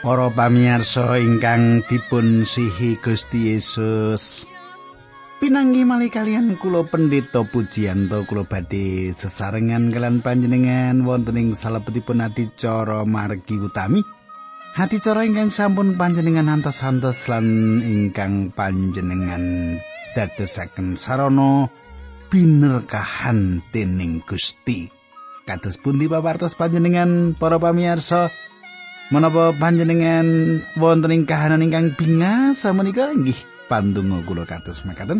Para pamirsa ingkang dipun sihi Gusti Yesus. Pinanggi malih kalian kula pendeta pujianto kula badhe sesarengan kalian panjenengan wonten ing salebetipun adicara margi utami. Hati cara ingkang sampun panjenengan antos-antos lan ingkang panjenengan dadosaken sarana binerkahan dening Gusti. Kados pundi pawartos panjenengan para pamirsa? Menapa panjenengan wonten ing kahanan ingkang bingas samenika inggih pandonga kula kados makaten.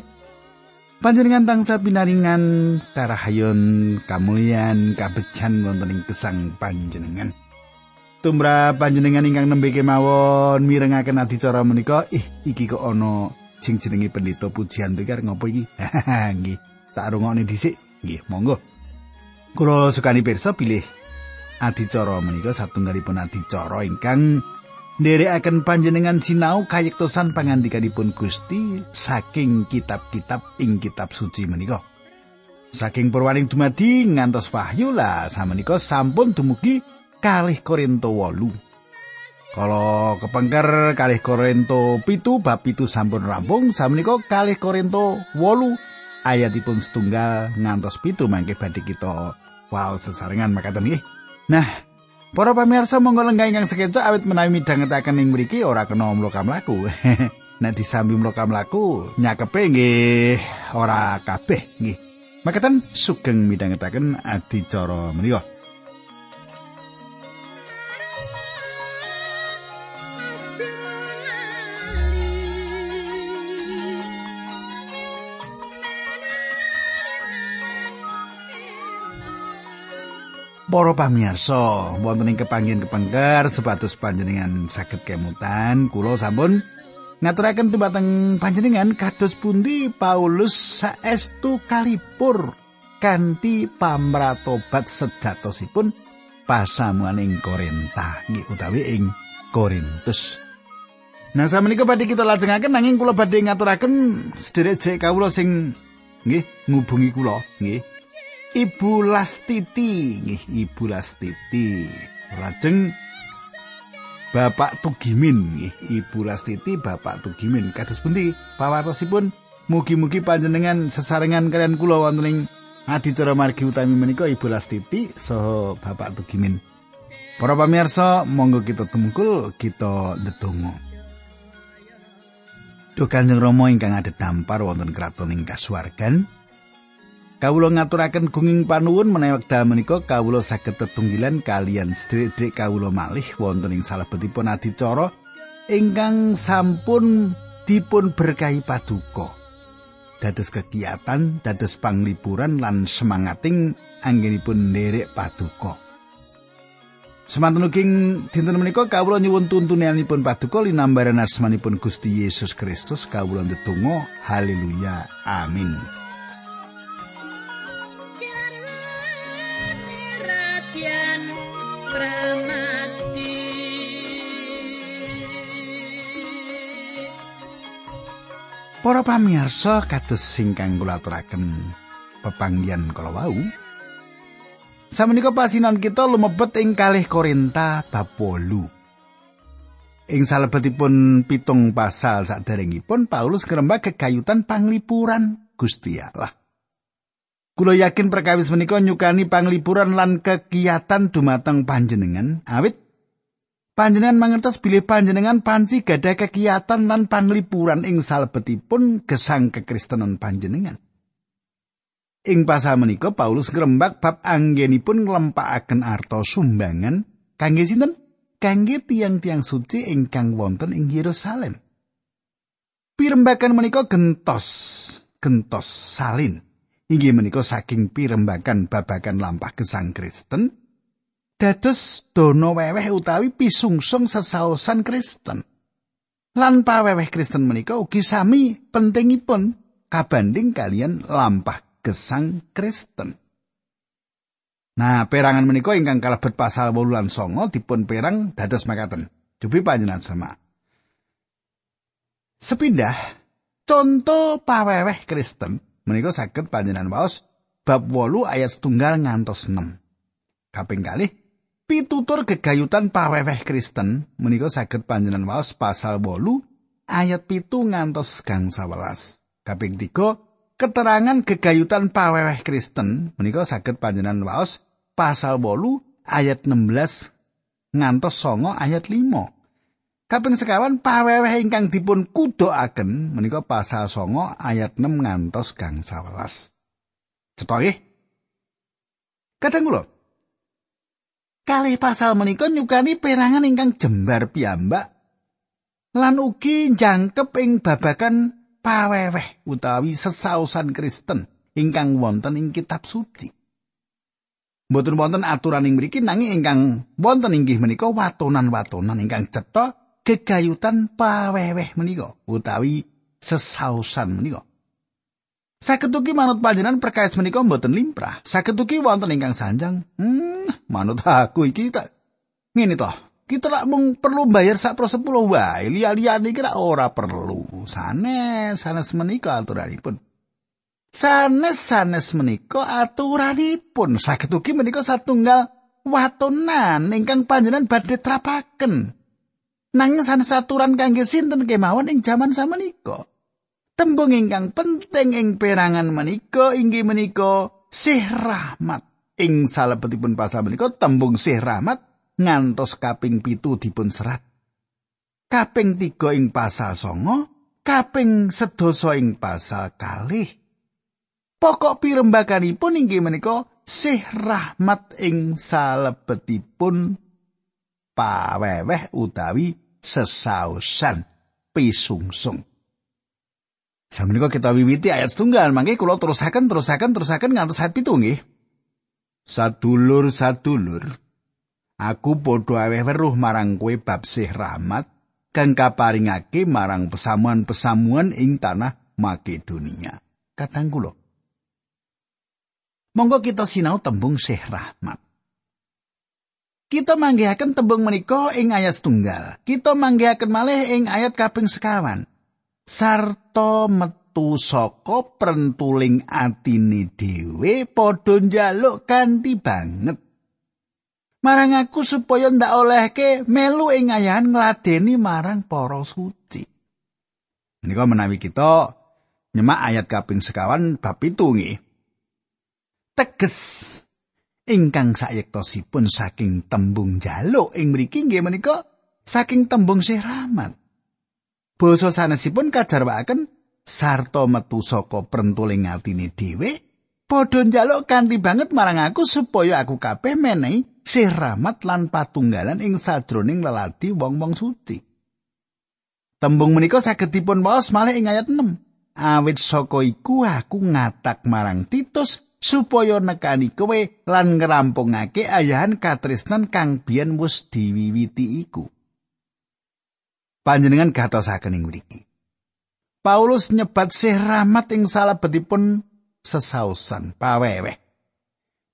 Panjenengan tangsa pinaringan karahayon kamulyan kabejan wonten ing gesang panjenengan. Tumra panjenengan ingkang nembe kemawon mirengaken adicara menika, ih iki kok ana sing jenenge pendeta pujian iki ngopo iki? Nggih, tak rungokne dhisik. Nggih, monggo. Kula sukani pirsa pilih adicara menika satunggalipun adicara ingkang nderekaken panjenengan sinau kayektosan pangandikanipun Gusti saking kitab-kitab ing kitab suci menika. Saking purwaning dumadi ngantos wahyu lah samenika sampun dumugi kalih Korinto wolu. Kalau kepengker kalih Korinto pitu bab pitu sampun rampung samenika kalih Korinto wolu ayatipun setunggal ngantos pitu mangke badhe kita wow sesarengan makaten nggih. Nah, para pamirsa monggo lenggah ingkang sekeca awit menawi midhangetaken ing mriki ora kena mloka mlaku. Nek disambi mloka mlaku nyakepe nggih ora kabeh nggih. Makaten sugeng midhangetaken adicara menika. Para pamirsa, wonten ing kepanggen kepengker sepatus panjenengan saged kemutan, kula sampun ngaturaken dumateng panjenengan kados pundi Paulus saestu kalipur kanthi pamratobat sejatosipun pasamuan ing Korinta, nggih utawi ing Korintus. Nah, samenika badhe kita lajengaken nanging kula badhe ngaturaken sederek-sederek kawula sing nggih ngubungi kula, nggih. Ibu Lastiti, nggih Ibu Lastiti. Lajeng Bapak Tugimin, nggih Ibu Lastiti, Bapak Tugimin. Kados pundi pawartosipun mugi-mugi panjenengan sesarengan kalian kula wonten ing adicara margi utami menika Ibu Lastiti saha Bapak Tugimin. Para pamirsa, monggo kita tumungkul, kita ndedonga. Duh Kanjeng Rama ingkang ada dampar wonten kraton ing kasuwargan, Kawula ngaturaken gunging panuwun menawi wekdal menika kawula saged tetunggilan kalian sedherek kawula malih wonten ing salebetipun adicara ingkang sampun dipun berkahi paduka. Dados kegiatan, dados panglipuran lan semangating anggenipun nderek paduka. Semanten ugi dinten menika kawula nyuwun tuntunanipun paduka linambaran asmanipun Gusti Yesus Kristus kawula ndedonga haleluya amin. Para pamirsa kados singkang kula aturaken pepanggihan kala wau. Samenika pasinan kita lumebet ing kalih Korinta bab 8. Ing salebetipun pitung pasal saderengipun Paulus ngrembak kegayutan panglipuran Gusti Allah. Kulo yakin perkawis menika nyukani panglipuran lan kegiatan dumateng panjenengan awit Panjenengan mangertos bilih panjenengan panci gadah kegiatan lan panglipuran ing salebetipun gesang kekristenan panjenengan. Ing pasal menika Paulus ngrembak bab anggenipun nglempakaken arta sumbangan kangge sinten? Kangge tiang-tiang suci ingkang wonten ing Yerusalem. Pirembakan menika gentos, gentos salin. Inggih menika saking pirembakan babagan lampah gesang Kristen dados dono weweh utawi pisungsung sesaosan Kristen. Lan paweweh Kristen menika ugi sami pentingipun kabanding kalian lampah gesang Kristen. Nah, perangan menika ingkang kalebet pasal 8 lan 9 dipun perang dados makaten. Jupi panjenengan sama. Sepindah contoh paweweh Kristen menika saged panjenengan waos bab 8 ayat setunggal ngantos 6. Kaping kalih Pitutur gegayutan paweweh Kristen menika saged panjenengan waos pasal 8 ayat pitu ngantos gang 11. Kaping 3 keterangan gegayutan paweweh Kristen menika saged panjenengan waos pasal 8 ayat 16 ngantos songo ayat 5. Kaping sekawan paweweh ingkang dipun kudoaken menika pasal songo ayat 6 ngantos gang 11. Cetha nggih? Kadang kula kalih pasal menika nyukani perangan ingkang jembar piyambak lan ugi jangkep ing babakan paweweh utawi sesausan Kristen ingkang wonten ing kitab suci. Mboten wonten aturan ing mriki nanging ingkang wonten inggih menika watonan-watonan ingkang cetha gegayutan paweweh menika utawi sesausan menika. Saketuki manut panjenengan perkais menika mboten limprah. Saketuki wonten ingkang sanjang. Hmm, manut aku iki tak ngene toh. Kita lak mung perlu bayar sak pro sepuluh wae, liya-liyane ora perlu. Sanes, sanes menika aturanipun. Sanes, sanes menika aturanipun. Saged ugi menika satunggal watonan ingkang panjenengan badhe trapaken. Nanging sanes aturan kangge sinten kemawon ing jaman samenika. Tembung ingkang penting ing perangan menika inggih menika sih rahmat. ing salebetipun pasal menika tembung sih rahmat ngantos kaping pitu dipun serat. Kaping tiga ing pasal songo, kaping sedoso ing pasal kalih. Pokok pirembakanipun inggih menika sih rahmat ing salebetipun paweweh utawi sesausan pisungsung. Samenika kita wiwiti ayat setunggal, mangke kula terusaken terusaken terusaken ngantos ayat pitu nggih. Sadulur sadulur aku padha aweh weruh marang kowe bab sih rahmat kang kaparingake marang pesamuan-pesamuan ing tanah Makedonia. Katang kula. Monggo kita sinau tembung sih rahmat. Kita manggihaken tembung menika ing ayat setunggal. Kita manggihaken malih ing ayat kaping sekawan. Sarto met metu saka prentuling atine dhewe padha njaluk kanthi banget. Marang aku supaya ndak olehke melu ing ayahan ngladeni marang para suci. Menika menawi kita nyemak ayat kaping sekawan bab itu nggih. Teges ingkang sayektosipun saking tembung jaluk ing mriki nggih menika saking tembung sih rahmat. Basa sanesipun kajarwaken sarta metu saka prentuling atine dhewe padha njaluk kanthi banget marang aku supaya aku kabeh menehi sih rahmat lan patunggalan ing sajroning lelati wong-wong suci. Tembung menika saged dipun waos malih ing ayat 6. Awit saka iku aku ngatak marang Titus supaya nekani kowe lan ngrampungake ayahan katresnan kang biyen wis diwiwiti iku. Panjenengan gatosaken ing mriki. Paulus nyebat sih rahmat ing salebetipun sesausan paweweh.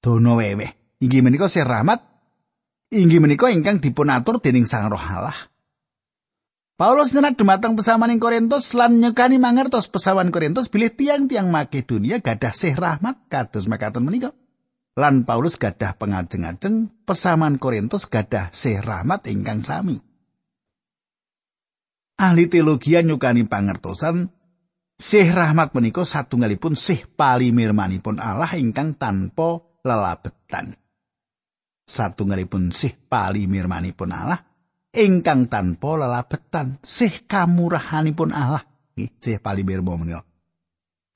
Dono weweh. Inggih menika sih rahmat inggih menika ingkang dipunatur dening Sang Roh Allah. Paulus nyerat dumateng pesaman ing Korintus lan nyekani mangertos pesawan Korintus bilih tiang-tiang Makedonia gadah sih rahmat kados makaten menika. Lan Paulus gadah pengajeng-ajeng pesaman Korintus gadah sih rahmat ingkang sami. Ahli teologi nyukani pangertosan sih rahmat menika satunggalipun sih palimirmanipun Allah ingkang tanpa lelabetan. Satunggalipun sih palimirmanipun Allah ingkang tanpa lelabetan, sih kamurahanipun Allah. Nggih, sih palimirma menika.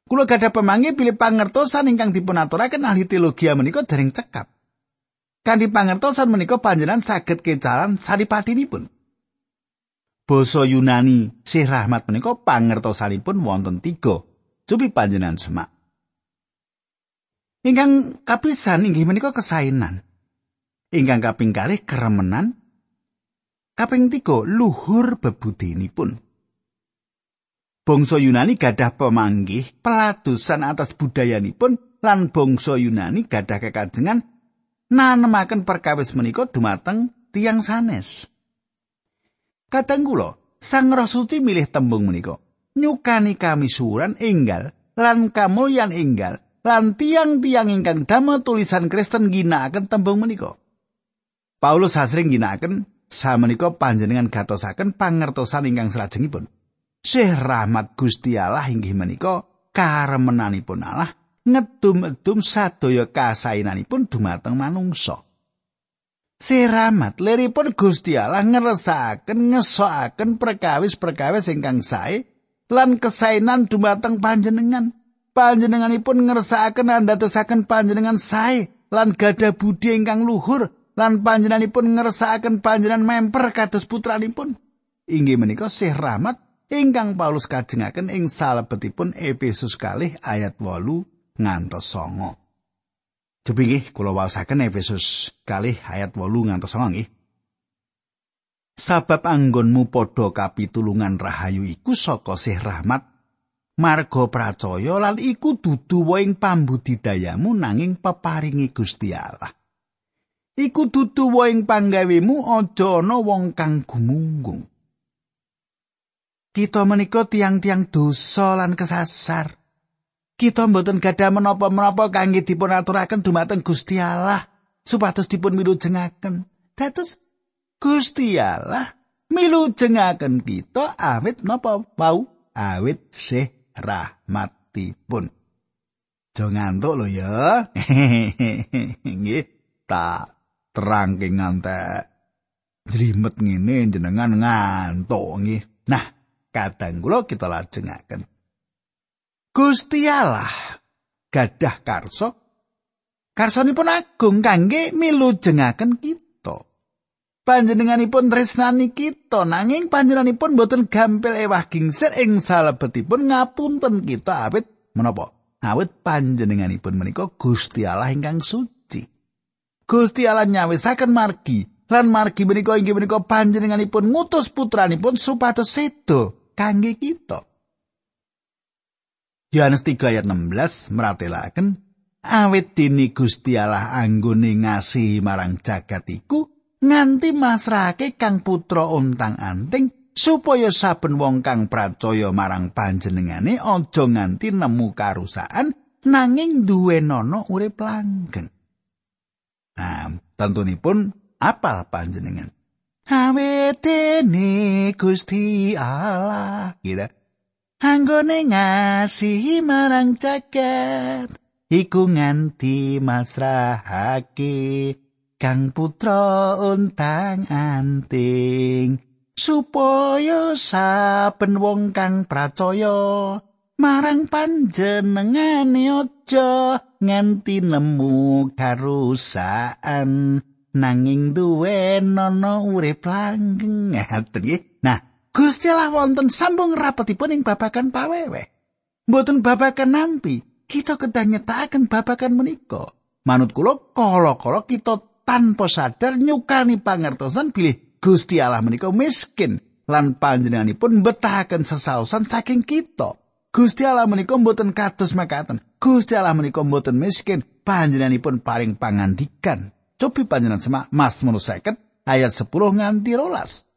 Kula gadah pemanggi pilih pangertosan ingkang dipun aturaken ahli teologi menika dereng cekap. Kanthi pangertosan menika panjenengan saged kecalan saripatinipun. Basa Yunani sih rahmat menika pangertosanipun wonten tiga. Cupi panjenengan semak. Ingkang kapisan inggih menika kesainan. Ingkang kaping kalih keremenan. Kaping tiga luhur bebudenipun. Bangsa Yunani gadah pemanggih peladusan atas budayanipun lan bangsa Yunani gadah kekajengan nanemaken perkawis menika dumateng tiang sanes. Kadang kula Sang Roh Suci milih tembung menika. Nyukani kami suran enggal lan kamulyan enggal lan tiang-tiang ingkang damel tulisan Kristen ginakaken tembung menika. Paulus asring ginakaken samenika panjenengan gatosaken pangertosan ingkang salajengipun. Syekh rahmat Gusti Allah inggih menika karemenanipun Allah ngedum-edum sadaya kasainanipun dumateng manungsa. Seramat leripun Gusti Allah ngersakaken ngesokaken perkawis-perkawis ingkang sae lan kesainan dumateng panjenengan. Panjenenganipun ngersakaken andadosaken panjenengan sae lan gada budi ingkang luhur lan panjenenganipun ngersakaken panjenengan memper kados putranipun. Inggih menika Syekh Rahmat ingkang Paulus kajengaken ing salebetipun Efesus kalih ayat 8 ngantos 9. Jepi nggih kula waosaken Efesus kalih ayat 8 ngantos 9 nggih. Sabab anggonmu padha kapitulungan rahayu iku saka sih rahmat marga pracaya lan iku dudu waing pambudidayamu nanging peparingi Gusti Allah. Iku dudu waing panggawemu aja ana wong kang gumunggung. Kita menika tiang-tiang dosa lan kesasar. Kita mboten gadah menapa-menapa kangge dipun aturaken dumateng Gusti Allah supados dipun milujengaken. Dados Gusti Allah milujengaken kita awit napa wau awit sih rahmatipun. Jo ngantuk lho ya. Nggih, tak terangke ngantek. Jrimet ngene jenengan ngantuk nggih. Nah, kadang kula kita lajengaken. Gusti Allah. Gadah karso karsanipun agung kangge milujengaken kita. Panjenenganipun tresnani kita. Nanging panjenenganipun boten gampil ewah gingsir ing salebetipun ngapunten kita awit menapa? Awit panjenenganipun menika Gusti Allah ingkang suci. Gusti Allah nyawisaken margi. Lan margi menika inggih menika panjenenganipun ngutus putranipun supados sedo kangge kita Yohanes 3 ayat 16 meratelaken awit dini Gusti Allah anggone ngasihi marang jagat iku nganti masrahake kang putra untang anting supaya saben wong kang pracaya marang panjenengane aja nganti nemu karusaan nanging duwe nono urip langgeng. Nah, tentunipun apal panjenengan? Awit dini Gusti Allah. Gitu. Anggone ngasihi marang jagat iku nganti masrahake. Kang putra untang anting supaya saben wong kang pracaya marang panjenengane aja nganti nemu karusaan. Nanging duwe nono urip langgeng nah Gusti Allah wonten sambung rapetipun ing babakan pawewe. Mboten babakan nampi, kita kedah nyetakaken babakan menika. Manut kula kala-kala kita tanpa sadar nyukani pangertosan bilih Gusti Allah menika miskin lan panjenenganipun betahaken sesaosan saking kita. Gusti Allah menika mboten kados makaten. Gusti Allah menika mboten miskin, panjenenganipun paring pangandikan. Cobi panjenengan semak Mazmur 50 ayat 10 nganti rolas.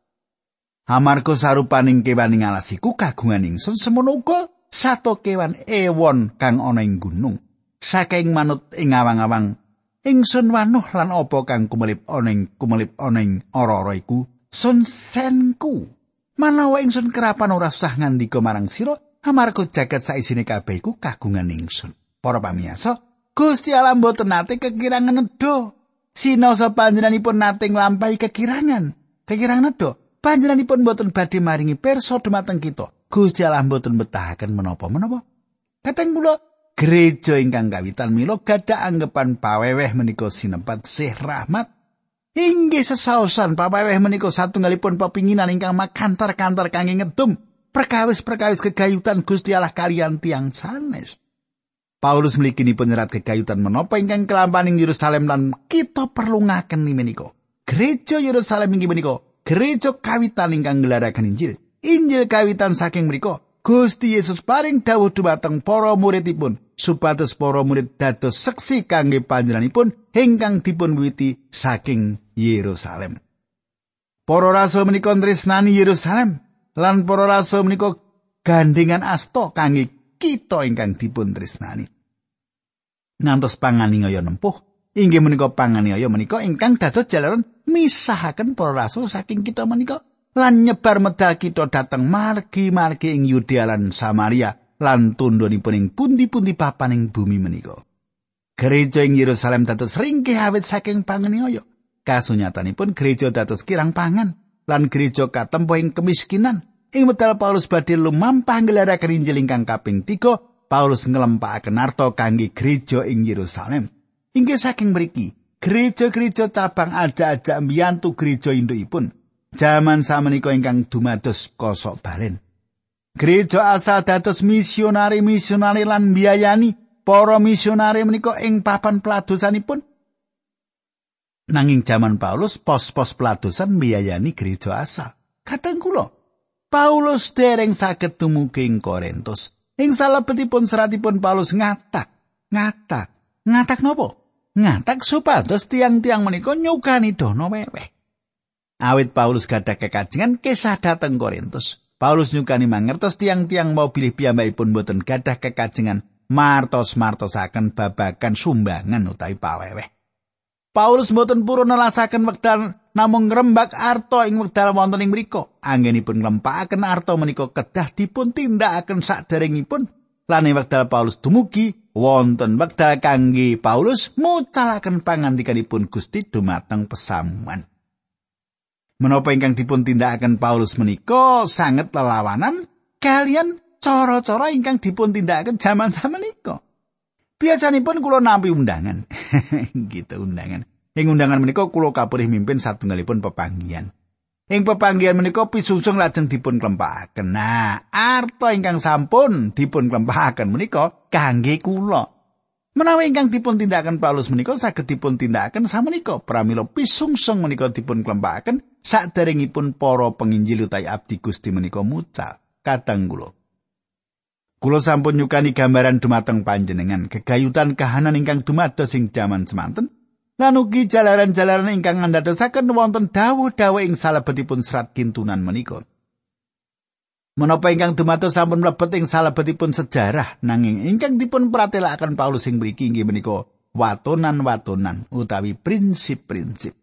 Amarga sarupaning kewan ing alas iku kagungan ingsun semono uga sato kewan ewon kang ana ing gunung. Saking manut ing awang-awang ingsun wanuh lan apa kang kumelip ana ing kumelip ana ing ora-ora iku sun senku. Manawa ingsun kerapan ora usah ngandika marang sira amarga jagat saisine kabeh iku kagungan ingsun. Para pamirsa, Gusti Allah mboten nate kekirangan nedha. Sinoso panjenenganipun nate nglampahi kekirangan. Kekirangan nedha. Panjenenganipun boten badhe maringi pirsa dumateng kita. Gusti Allah boten betahaken menapa-menapa. Kateng kula gereja ingkang kawitan mila gadah anggapan paweweh menika sinepat sih rahmat. Inggih sesaosan paweweh menika satunggalipun pepinginan ingkang makantar-kantar kangge ngedum perkawis-perkawis kegayutan Gusti Allah kalian tiang sanes. Paulus mliki penyerat kegayutan menapa ingkang kelampaning Yerusalem lan kita perlu ngaken menika. Gereja Yerusalem inggih menika gereja kawitan ingkang ngelaraken Injil. Injil kawitan saking mriku Gusti Yesus paring dawuh dumateng para muridipun supados para murid dados seksi kangge panjenenganipun ingkang dipun wiwiti saking Yerusalem. Para rasul menika tresnani Yerusalem lan para rasul menika gandingan asta kangge kita ingkang dipun tresnani. Ngantos panganingaya nempuh inggih menika panganiaya menika ingkang dados jalaran misahaken para rasul saking kita menika lan nyebar medal kita dhateng margi-margi ing Yudea lan Samaria lan tundhonipun ing pundi-pundi papaning bumi menika. Gereja ing Yerusalem dados ringkih awit saking panganiaya. Kasunyatanipun gereja dados kirang pangan lan gereja katempo ing kemiskinan. Ing medal Paulus badhe lumampah nggelaraken Injil ingkang kaping 3, Paulus nglempakaken arta kangge gereja ing Yerusalem. Inggih saking mriki, gereja-gereja cabang aja-aja mbiyantu gereja indukipun. Jaman samenika ingkang dumados kosok balen. Gereja asal dados misionari-misionari lan biayani para misionari menika ing papan peladosanipun. Nanging jaman Paulus pos-pos peladosan biayani gereja asal. Kateng kula, Paulus dereng saged dumugi ing Korintus. Ing salebetipun seratipun Paulus ngatak, ngatak, ngatak nopo? Ngatak supados tiang-tiang menika nyukani dono weweh. Awit Paulus gadah kekajengan kisah dateng Korintus. Paulus nyukani mangertos tiang-tiang mau pilih piyambakipun boten gadah kekajengan martos-martosaken babakan sumbangan utawi paweweh. Paulus mboten purun nelasaken wekdal namung ngrembak arto ing wekdal wonten ing mriku. Anggenipun nglempakaken arto menika kedah dipun tindakaken saderengipun lan ing wekdal Paulus dumugi wonten wekdal kangge Paulus mucalaken pangandikanipun Gusti dumateng pesamuan. Menapa ingkang dipun tindakaken Paulus menika sanget lelawanan kalian cara-cara ingkang dipun tindakaken jaman samenika. Biasanipun kula nampi undangan. gitu undangan. Ing undangan menika kula kapurih mimpin satunggalipun pepanggihan. Ing pepanggihan menika pisungsung lajeng dipun klempakaken. Nah, arta ingkang sampun dipun klempakaken menika kangge kula. Menawi ingkang dipun tindakaken Paulus menika saged dipun tindakaken samenika pramila pisungsung menika dipun klempakaken saderengipun para penginjil utawi abdi Gusti menika mucal. Kadang kula Kulo sampun nyukani gambaran dumateng panjenengan kegayutan kahanan ingkang dumados ing jaman semanten lan ugi jalaran-jalaran ingkang ngandhatesaken wonten dawuh-dawuh ing salebetipun serat kintunan menika. Menapa ingkang dumados sampun mlebet ing salebetipun sejarah nanging ingkang dipun pratelakaken Paulus ing mriki inggih menika watonan-watonan utawi prinsip-prinsip.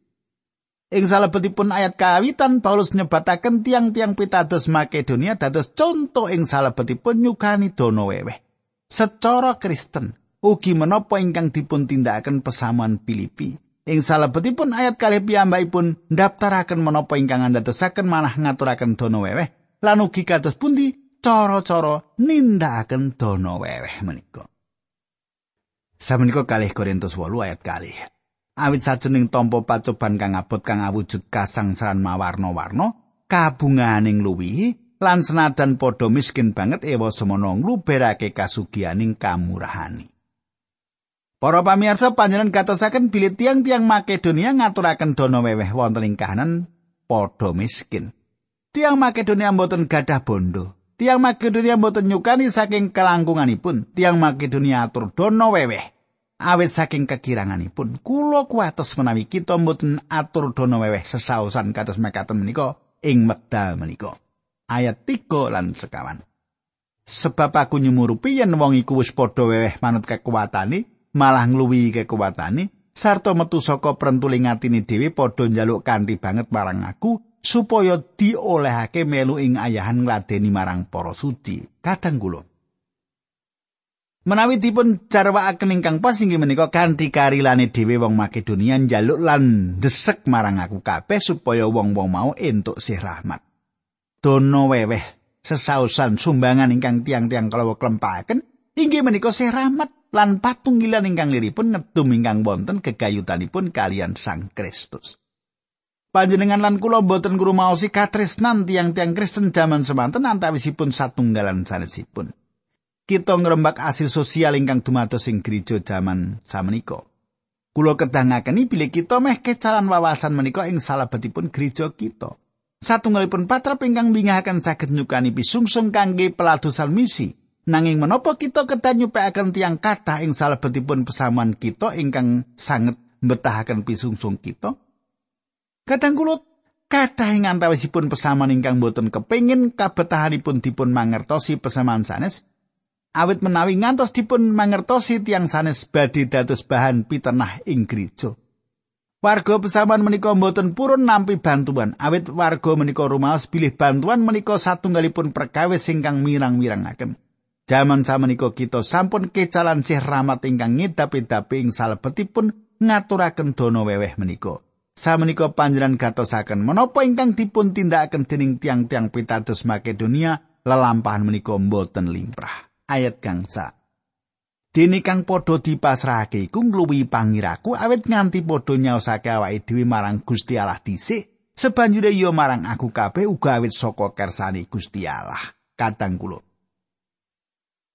Ing salebetipun ayat kawitan Paulus nyebataken tiang-tiang pitados Makedonia dados contoh ing salebetipun nyukani dono weweh. Secara Kristen, ugi menapa ingkang dipun tindakaken pesamuan Filipi. Ing salebetipun ayat kalih piyambakipun ndaftaraken menapa ingkang andadosaken malah ngaturaken dono weweh lan ugi kados pundi cara-cara nindakaken dono weweh menika. Samenika kalih Korintus 8 ayat kalih. awit sajroning tampa pacoban kang abot kang awujud kasangsaran mawarna-warna kabunganing luwihi lan senadan padha miskin banget ewa semono ngluberake kasugianing kamurahani Para pamirsa panjenengan katosaken bilih tiang-tiang Makedonia ngaturaken dono weweh wonten ing kahanan padha miskin. Tiang Makedonia mboten gadah bondo. Tiang Makedonia mboten nyukani saking kelangkunganipun. Tiang Makedonia atur dono weweh. awit saking kekiranganipun kula kuatos menawi kita mboten atur dono weweh sesausan kados mekaten menika ing medal menika ayat 3 lan sekawan sebab aku nyumurupi yen wong iku wis padha weweh manut kekuatane malah ngluwi kekuatane sarta metu saka prentuling atine dhewe padha njaluk kanthi banget marang aku supaya diolehake melu ing ayahan ngladeni marang para suci. Kadang kula. Menawi dipun jarwakaken ingkang pas inggih menika kanthi karilane dhewe wong Makedonia njaluk lan desek marang aku kabeh supaya wong-wong mau entuk sih rahmat. Dono weweh sesausan sumbangan ingkang tiang-tiang kalau klempaken inggih menika sih rahmat lan patunggilan ingkang liripun ngedum ingkang wonten kegayutanipun kalian Sang Kristus. Panjenengan lan kula boten ngrumaosi katresnan tiang-tiang Kristen jaman semanten antawisipun satunggalan sanesipun. kita ngrembak asil sosial ingkang dumados ing gereja jaman samenika. Kula kedangakeni bilih kita meh kecalan wawasan menika ing salabetipun gereja kita. Satunggalipun patrap ingkang bingahaken saged nyukani pisungsung kangge peladosan misi. Nanging menapa kita kedah nyupekaken tiang kathah ing salabetipun pesamuan kita ingkang sanget mbetahaken pisungsung kita? Kadang kula kathah ing antawisipun pesamuan ingkang boten kepengin kabetahanipun dipun mangertosi pesamuan sanes awit menawi ngantos dipun mangertosi tiang sanes badhe dados bahan pitenah ing gereja. Warga pesaman menika mboten purun nampi bantuan, awit warga menika rumaos bilih bantuan menika satunggalipun perkawis ingkang mirang-mirangaken. Jaman samenika kita sampun kecalan sih rahmat ingkang ngedapi-dapi ing salebetipun ngaturaken dono weweh menika. Samenika panjenengan gatosaken menapa ingkang dipun tindakaken dening tiang-tiang pitados Makedonia lelampahan menika mboten limrah. Ayat gangsa Dene kang padha dipasrahake iku ngluwi pangiraku awit nganti padha nyaosake awake dhewe marang Gusti Allah dhisik sebanjure ya marang aku kabeh uga awit saka kersane Gusti Allah katang kula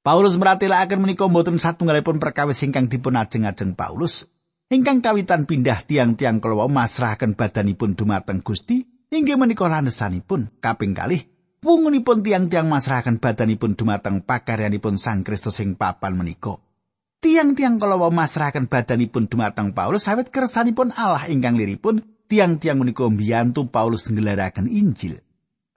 Paulus meratelaken menika mboten satunggalipun perkawis ingkang dipun ajeng-ajeng Paulus ingkang kawitan pindah tiang-tiang kala masrahaken badanipun dumateng Gusti inggih menika lanesanipun kaping kalih Pungunipun tiang-tiang masrahaken badanipun dumateng pakaryanipun Sang Kristus sing papan menika. Tiang-tiang kalawa masrahaken badanipun dumateng Paulus sawit kersanipun Allah ingkang liripun tiang-tiang menika mbiyantu Paulus nggelaraken Injil.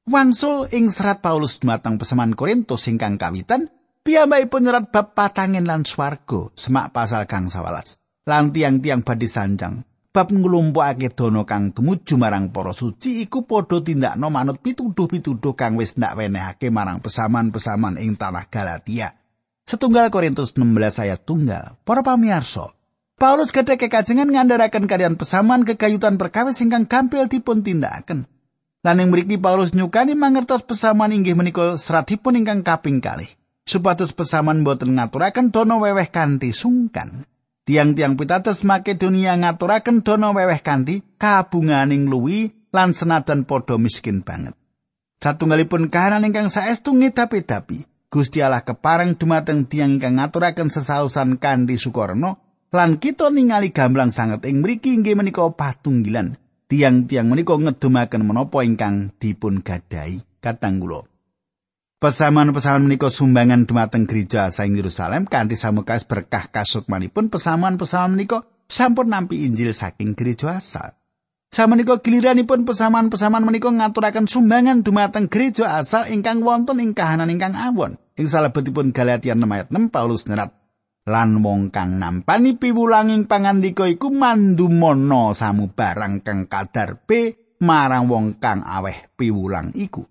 Wangsul ing serat Paulus dumateng pesaman Korintus ingkang kawitan piyambakipun nyerat bab patangen lan swarga semak pasal kang 11. Lan tiang-tiang badhe sanjang bab nglumpukake dono kang tumuju marang para suci iku padha tindakno manut pituduh-pituduh kang wis ndak wenehake marang pesaman-pesaman ing tanah Galatia. Setunggal Korintus 16 ayat tunggal. Para pamirsa, Paulus gedhe kekajengan ngandharaken kalian pesaman kekayutan perkawis ingkang gampil dipun tindakaken. Lan mriki Paulus nyukani mangertos pesaman inggih menika seratipun ingkang kaping kalih. Supados pesaman boten ngaturaken dono weweh kanthi sungkan. Tiang-tiang pitados Makedonia ngaturaken dono weweh kanthi kabunganing luwi lan senadan padha miskin banget. Satunggalipun kahanan ingkang saestu ngedapi-dapi. Gusti Allah kepareng dumateng tiang ingkang ngaturaken sesausan kanthi sukarno lan kita ningali gamblang sanget ing mriki inggih menika patunggilan tiang-tiang menika ngedumaken menapa ingkang dipun gadai katang kula Pesaman-pesaman menika sumbangan dumateng gereja saing Yerusalem kanthi samukas berkah kasukmanipun pesaman-pesaman menika sampun nampi Injil saking gereja asal. Samenika giliranipun pesaman-pesaman menika ngaturaken sumbangan dumateng gereja asal ingkang wonten ing kahanan ingkang awon. Ing salebetipun Galatia 6 ayat 6 Paulus nyerat lan wong kang nampani piwulanging pangandika iku mandumono samu barang kang kadar marang wong kang aweh piwulang iku.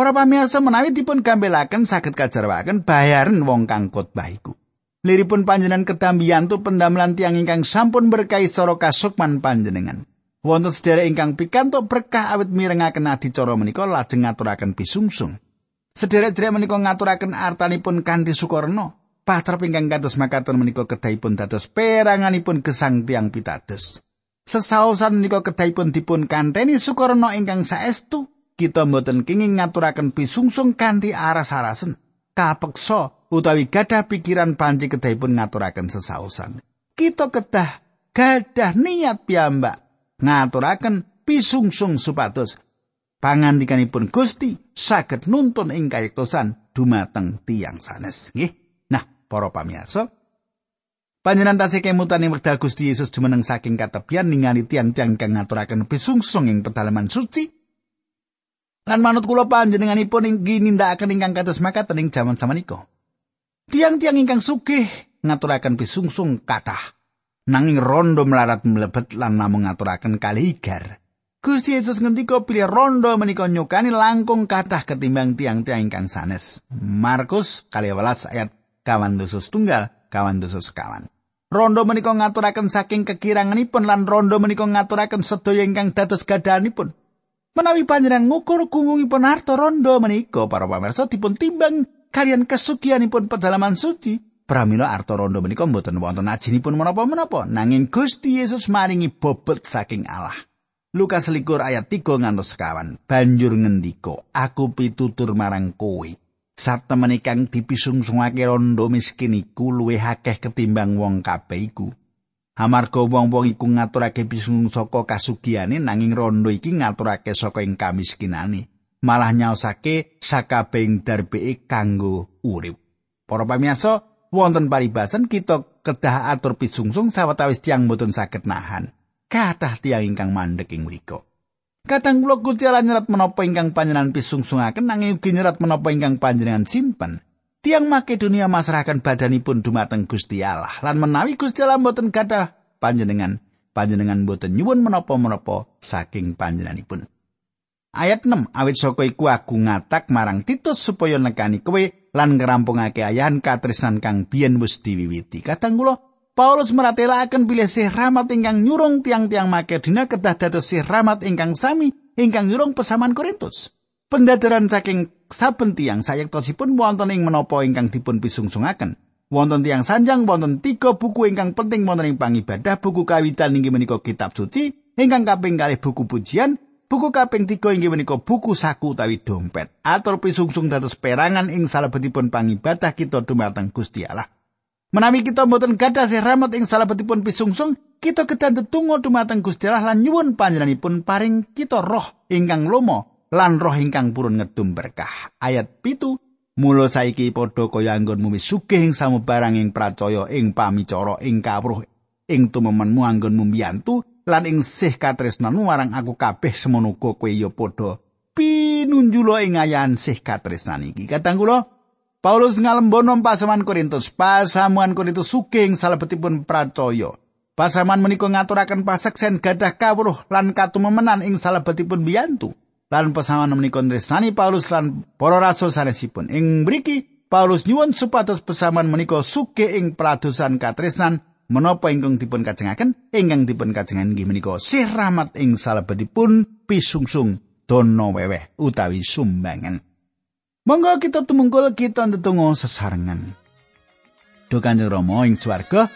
Para pamirsa menawi dipun gambelaken saged kajarwaken bayaran wong kang khotbah iku. Liripun panjenengan ketambiyantu pendamelan tiang ingkang sampun berkahi soro kasukman panjenengan. Wonten sedherek ingkang pikantuk berkah awit mirengaken adicara menika lajeng ngaturaken pisungsung. Sedherek-sedherek menika ngaturaken artanipun kanthi sukarno. Patrap ingkang kados makaten menika kedahipun dados peranganipun gesang tiang pitados. Sesaosan menika kedahipun dipun kanteni sukarno ingkang saestu. Kita mboten kenging ngaturaken pisungsung kanthi aras-arasen. Kapeksa utawi gadah pikiran panci kedahipun ngaturaken sesaosan. Kita kedah gadah niat piyambak ngaturaken pisungsung supados pangandikanipun Gusti saged nuntun ing kayektosan dumateng tiang sanes nggih nah para pamirsa panjenengan tasih kemutan ing wekdal Gusti Yesus jumeneng saking katepian ningali tiang-tiang kang ngaturaken pisungsung ing pedalaman suci lan manut kula panjenenganipun ing nindakaken ingkang kados makaten ing jaman samenika tiang-tiang ingkang sugih ngaturaken pisungsung kathah nanging rondo melarat mlebet lan namung ngaturaken kali igar. Gusti Yesus ngendika pilih rondo menika nyukani langkung kathah ketimbang tiang-tiang ingkang sanes. Markus kali ayat kawan dosos tunggal, kawan dosos kawan. Rondo menika ngaturaken saking kekiranganipun lan rondo menika ngaturaken sedaya ingkang dados gadahanipun. Menawi panjenengan ngukur gungungipun harta rondo menika para pamirsa dipun timbang kalian kesugihanipun pedalaman suci, Pramila arta rondo menika mboten wonten ajinipun menapa-menapa nanging Gusti Yesus maringi bobot saking Allah. Lukas likur ayat 3 ngantos sekawan. Banjur ngendika, aku pitutur marang kowe. Satemen kang dipisungsungake rondo miskin iku luwih akeh ketimbang wong kabeh iku. Amarga wong-wong iku ngaturake pisung saka kasugihane nanging rondo iki ngaturake saka ing kamiskinane. Malah nyaosake sakabehing darbeke kanggo urip. Para pamirsa, wonten paribasan kita kedah atur pisungsung sawetawis tiang boten saged nahan. Kathah tiang ingkang mandek ing mriku. Kadang kula Gusti nyerat menapa ingkang panjenengan pisungsungaken nanging ugi nyerat menapa ingkang panjenengan simpen. Tiang Makedonia masrahaken badanipun dumateng Gusti Allah. Lan menawi Gusti Allah mboten gadah panjenengan panjenengan mboten nyuwun menapa-menapa saking panjenenganipun. Ayat 6 awit saka iku aku ngatak marang Titus supaya nekani kowe lan ngerampungake ayahan katresnan kang biyen wis diwiwiti. Kadang kula Paulus meratelaken bilih sih rahmat ingkang nyurung tiang-tiang Makedonia kedah dados sih rahmat ingkang sami ingkang nyurung pesaman Korintus pendadaran saking saben tiang sayektosipun wonten ing menapa ingkang dipun pisungsungaken. Wonten tiang sanjang wonten tiga buku ingkang penting wonten ing pangibadah, buku kawitan inggih menika kitab suci, ingkang kaping kalih buku pujian, buku kaping tiga inggih menika buku saku utawi dompet. Atur pisungsung dados perangan ing salebetipun pangibadah kita dumateng Gusti Allah. Menawi kita mboten gadah sih rahmat ing salebetipun pisungsung, kita kedah tetunggo dumateng Gusti Allah lan nyuwun panjenenganipun paring kita roh ingkang lomo lan roh ingkang purun ngedum berkah. Ayat pitu Mula saiki padha kaya anggonmu wis sugih ing samubarang ing pracaya ing pamicara ing kawruh ing tumemenmu anggonmu mbiyantu lan ing sih katresnanmu marang aku kabeh semono kowe ya padha pinunjulo ing ayan sih katresnan iki. Kadang kula Paulus ngalembono pasaman Korintus, pasamuan Korintus sugih ing salebetipun pracaya. Pasaman menika ngaturaken paseksen gadah kawruh lan katumemenan ing salebetipun biyantu. Lan pesawan menika tresnani Paulus lan para rasul sanesipun. Ing mriki Paulus nyuwun supados pesaman menika suke ing peladosan katresnan menapa ingkang dipun kajengaken ingkang dipun kajengan inggih menika sih rahmat ing salebetipun pisungsung dono weweh utawi sumbangan. Monggo kita tumungkul kita ndedonga sesarengan. Duh Kanjeng Rama ing swarga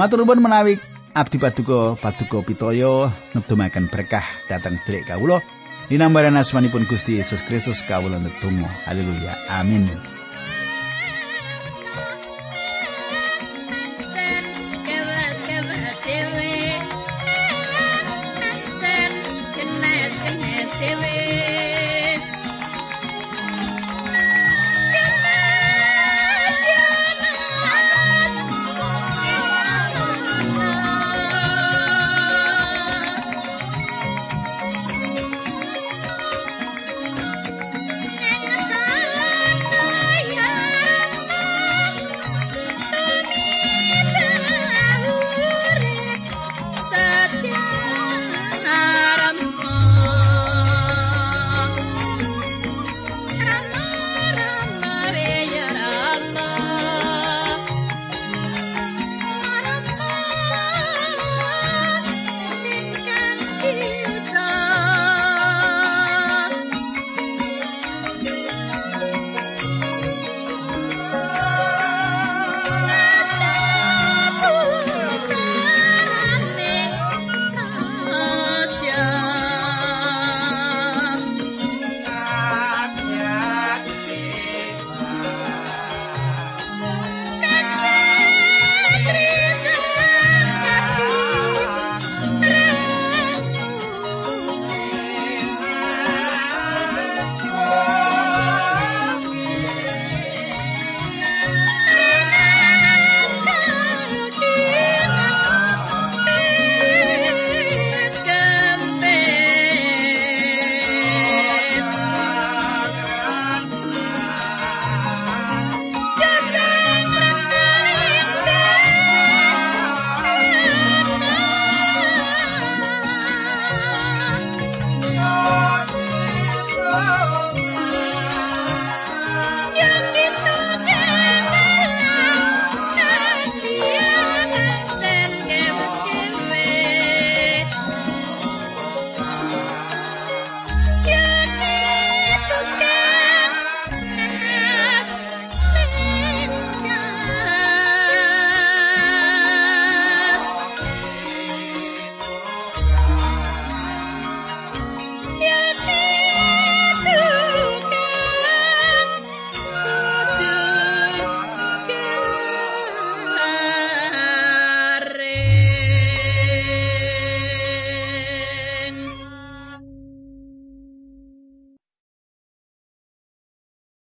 matur nuwun menawi abdi paduka paduka pitaya nedumaken berkah dhateng sedherek kawula Dinambaran asmanipun Gusti Yesus Kristus kawula netunggal. Haleluya. Amin.